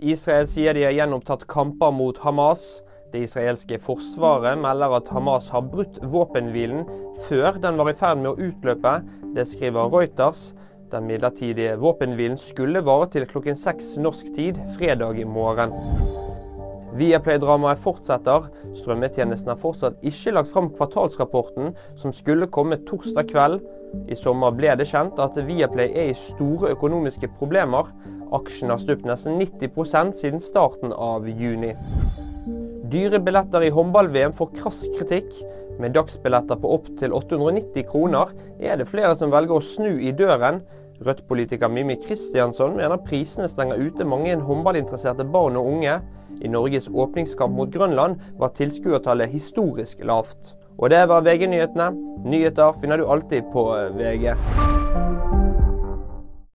Israel sier de har gjenopptatt kamper mot Hamas. Det israelske forsvaret melder at Hamas har brutt våpenhvilen før den var i ferd med å utløpe. Det skriver Reuters. Den midlertidige våpenhvilen skulle vare til klokken seks norsk tid fredag i morgen. Viaplay-dramaet fortsetter. Strømmetjenesten har fortsatt ikke lagt fram kvartalsrapporten, som skulle komme torsdag kveld. I sommer ble det kjent at Viaplay er i store økonomiske problemer. Aksjen har stupt nesten 90% siden starten av juni. Dyre billetter i håndball-VM får krass kritikk. Med dagsbilletter på opptil 890 kroner er det flere som velger å snu i døren. Rødt-politiker Mimmi Kristiansson mener prisene stenger ute mange håndballinteresserte barn og unge. I Norges åpningskamp mot Grønland var tilskuertallet historisk lavt. Og det var VG-nyhetene. Nyheter finner du alltid på VG.